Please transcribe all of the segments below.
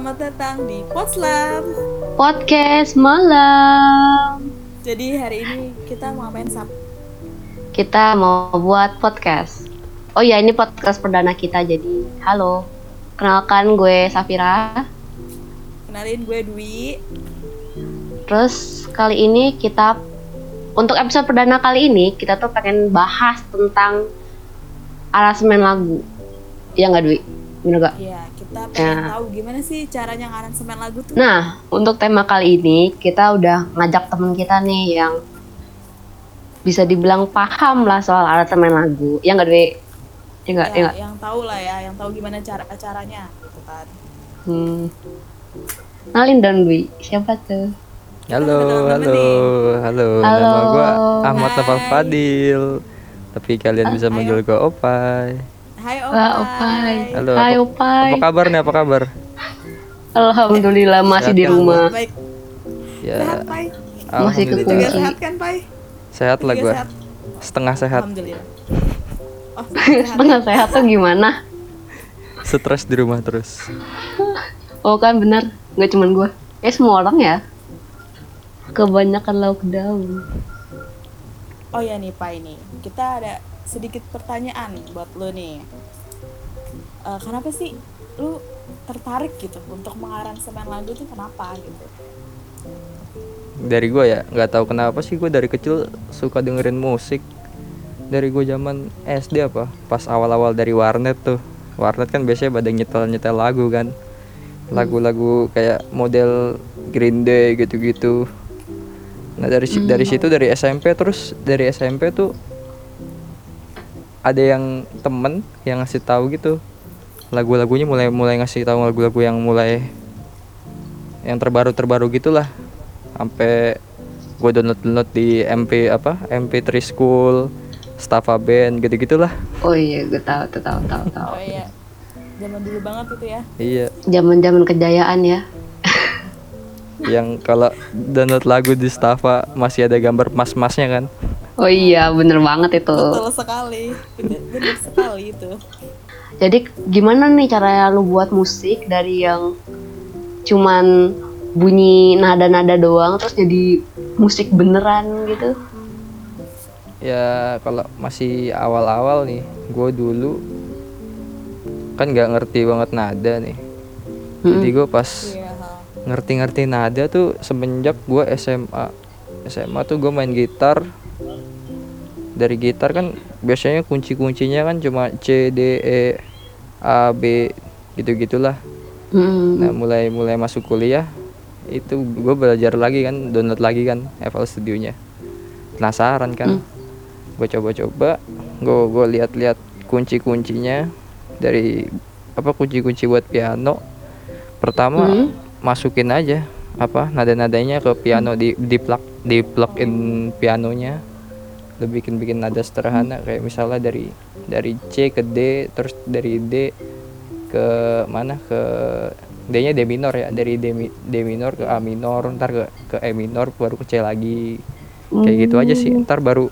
selamat datang di Potslam. Podcast malam. Jadi hari ini kita mau main sap. Kita mau buat podcast. Oh ya, ini podcast perdana kita jadi halo. Kenalkan gue Safira. Kenalin gue Dwi. Terus kali ini kita untuk episode perdana kali ini kita tuh pengen bahas tentang aransemen lagu. Ya nggak Dwi? Bener gak? Iya, kita pengen Ya. tahu gimana sih caranya ngaransemen lagu tuh. Nah, untuk tema kali ini kita udah ngajak temen kita nih yang bisa dibilang paham lah soal aransemen lagu. Ya nggak Dwi? Ya nggak? Ya Ya, nggak? yang tahu lah ya, yang tahu gimana cara caranya gitu kan. Hmm. Nalin dan Dwi, siapa tuh? Halo, halo, halo, Halo. Nama gua Ahmad. Nafal Fadil. Tapi kalian bisa Hai, manggil gua Opai. Hai Opai. Opai. Halo. Hai, apa, Opai. apa kabar nih? Apa kabar? Alhamdulillah masih di Sehat kan? rumah. Baik. Ya, Sehat, Pai. Masih kekunci. sehat kan, Pai? Sehat lah sehat. Setengah sehat. Alhamdulillah. Oh, sehat. Setengah sehat tuh gimana? Stres di rumah terus. Oh kan benar, nggak cuman gue. Eh semua orang ya. Kebanyakan lockdown. Oh ya nih Pai nih, kita ada sedikit pertanyaan buat lo nih. Eh, kenapa sih lu tertarik gitu untuk mengaransemen lagu tuh kenapa gitu? Dari gua ya, nggak tahu kenapa sih gua dari kecil suka dengerin musik. Dari gua zaman SD apa? Pas awal-awal dari warnet tuh. Warnet kan biasanya pada nyetel-nyetel lagu kan. Lagu-lagu kayak model Green Day gitu-gitu. Nah dari si- dari situ dari SMP terus dari SMP tuh ada yang temen yang ngasih tahu gitu lagu-lagunya mulai mulai ngasih tahu lagu-lagu yang mulai yang terbaru terbaru gitulah sampai gue download download di MP apa MP3 School Staffa Band gitu gitulah Oh iya, gue tahu, tuh tahu, tahu, tahu. Oh iya, zaman dulu banget itu ya. iya Zaman-zaman kejayaan ya. Yang kalau download lagu di Staffa masih ada gambar mas-masnya kan Oh iya, bener banget itu. Betul sekali, bener, bener sekali itu. Jadi gimana nih caranya lu buat musik dari yang cuman bunyi nada-nada doang terus jadi musik beneran gitu? ya kalau masih awal-awal nih gue dulu kan nggak ngerti banget nada nih jadi gue pas Iya. Ngerti-ngerti. Nada tuh semenjak gue SMA SMA tuh gue main gitar. Dari gitar kan biasanya kunci-kuncinya kan cuma C D E A B gitu gitulah Hmm. nah mulai mulai masuk kuliah itu gue belajar lagi kan download lagi kan FL Studio-nya. Penasaran kan? Gue coba-coba gue gue lihat-lihat kunci-kuncinya dari apa kunci-kunci buat piano. Pertama Hmm. Masukin aja apa nada-nadanya ke piano di di plug di plug in pianonya. Lu bikin bikin nada sederhana kayak misalnya dari dari C ke D terus dari D ke mana ke D-nya D minor ya dari D, D minor ke A minor ntar ke ke E minor baru ke C lagi. Kayak gitu aja sih ntar baru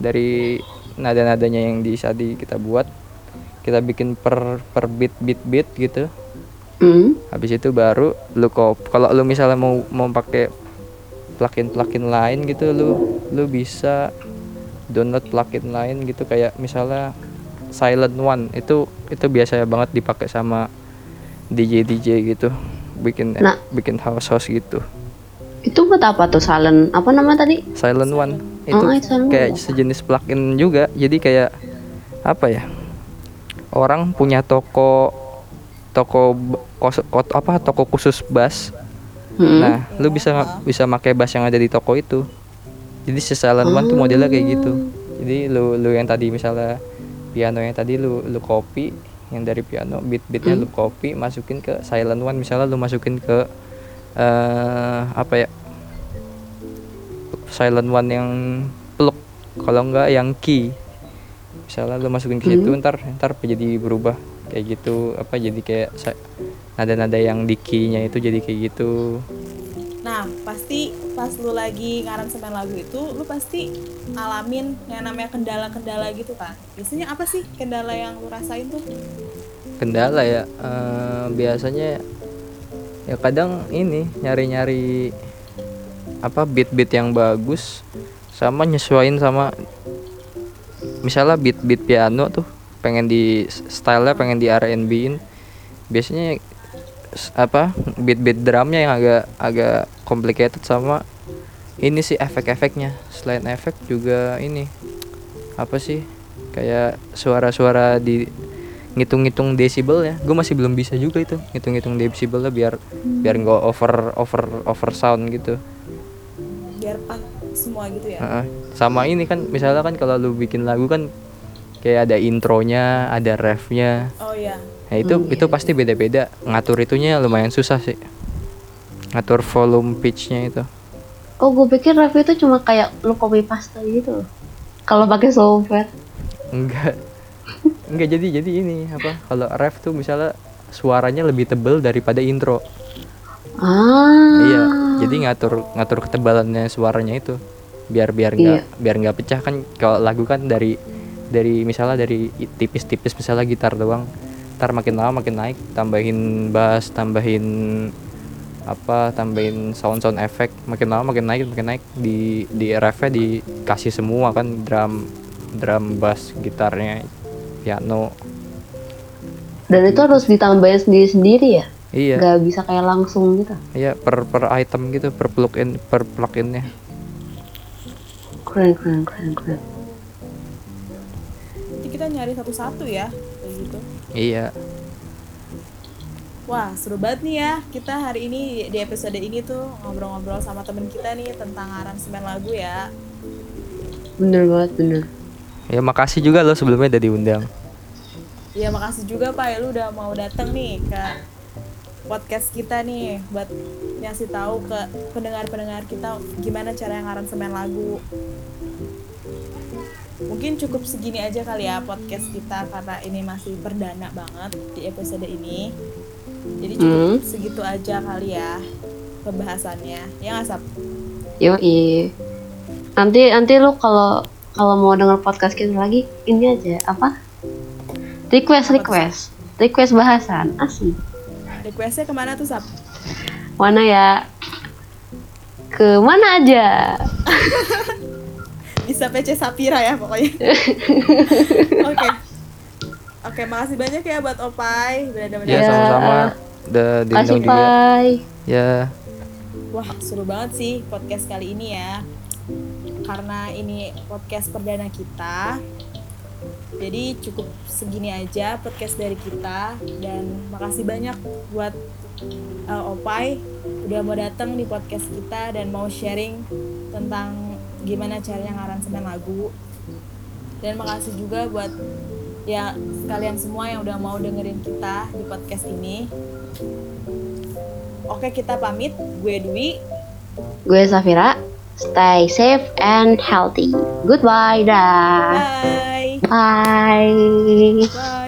dari nada-nadanya yang bisa di kita buat kita bikin per per beat beat beat gitu Hmm. habis itu baru lu kop kalau lu misalnya mau mau pakai plugin plugin lain gitu lu lu bisa download plugin lain gitu kayak misalnya Silent One itu itu biasa banget dipakai sama DJ DJ gitu bikin Nah. bikin house house gitu Itu buat apa tuh silent? Apa nama tadi? Silent One itu Oh, itu Silent kayak sejenis plugin juga jadi kayak apa ya orang punya toko toko kos- kot- apa toko khusus bass Hmm. Nah, lu bisa bisa pakai bass yang ada di toko itu. Jadi si Silent One tuh modelnya kayak gitu. Jadi lu lu yang tadi misalnya piano yang tadi lu lu copy yang dari piano beat beatnya lu copy masukin ke Silent One. Misalnya lu masukin ke eh apa ya? Silent One yang plug kalau enggak yang key. Misalnya lu masukin ke situ ntar ntar jadi berubah kayak gitu apa jadi kayak nada-nada yang di key-nya itu jadi kayak gitu Nah, pasti pas lu lagi ngaransemen lagu itu, lu pasti ngalamin yang namanya kendala-kendala gitu kan. Biasanya apa sih kendala yang lu rasain tuh? kendala ya eh, biasanya ya kadang ini nyari-nyari apa beat-beat yang bagus sama nyesuaiin sama misalnya beat-beat piano tuh pengen di stylenya pengen di R&B-in biasanya s- apa beat-beat drumnya yang agak agak complicated sama ini sih efek-efeknya. Selain efek juga ini apa sih kayak suara-suara di ngitung-ngitung desibel ya. Gue masih belum bisa juga itu ngitung-ngitung desibelnya biar biar nggak over over over sound gitu. Biar pas semua gitu ya? Heeh. sama ini kan misalnya kan kalau lu bikin lagu kan kayak ada intronya ada refnya. Oh iya. Nah itu itu pasti beda-beda. Ngatur itunya lumayan susah sih. Ngatur volume pitchnya itu. Oh, gue pikir rap itu cuma kayak lu copy paste gitu. Kalau pakai software. enggak. Enggak jadi jadi ini apa kalau ref tuh misalnya suaranya lebih tebel daripada intro. Ah. iya jadi ngatur ngatur ketebalannya suaranya itu. Biar biar nggak biar nggak pecah kan kalau lagu kan dari dari misalnya dari tipis-tipis misalnya gitar doang ntar makin lama makin naik tambahin bass tambahin apa tambahin sound sound efek makin lama makin naik makin naik di di refnya dikasih semua kan drum drum bass gitarnya piano Dan itu harus ditambahin sendiri-sendiri ya? iya Gak bisa kayak langsung gitu. iya per per item gitu per plugin per pluginnya Keren, keren, keren, keren. Kita nyari satu-satu ya kayak gitu iya Wah, seru banget nih ya. Kita hari ini di episode ini tuh ngobrol-ngobrol sama temen kita nih tentang aransemen lagu ya. Bener banget, bener. ya makasih juga lo sebelumnya udah diundang Ya makasih juga Pak ya lu udah mau datang nih ke podcast kita nih buat ngasih tahu ke pendengar-pendengar kita gimana cara yang aransemen lagu. Mungkin cukup segini aja kali ya podcast kita karena ini masih perdana banget di episode ini. Jadi cukup segitu aja kali ya pembahasannya. Ya nggak Sap? Yoi. Nanti nanti lu kalau kalau mau denger podcast kita lagi, ini aja apa? Request, request, request bahasan, asli. Requestnya ke mana tuh Sap? Mana ya? Ke mana aja? bisa PC Sapira ya pokoknya. Oke. Oke, makasih banyak ya buat Opai udah ada ya sama-sama. Udah Kasih diundang juga. Ya. Wah, seru banget sih podcast kali ini ya. Karena ini podcast perdana kita. Jadi cukup segini aja podcast dari kita. Dan makasih banyak buat uh, Opai udah mau datang di podcast kita dan mau sharing tentang gimana caranya ngaransemen lagu. Dan makasih juga buat ya kalian semua yang udah mau dengerin kita di podcast ini. Oke, kita pamit. Gue Dwi. Gue Safira. Stay safe and healthy. Goodbye dah. Bye. Bye. Bye.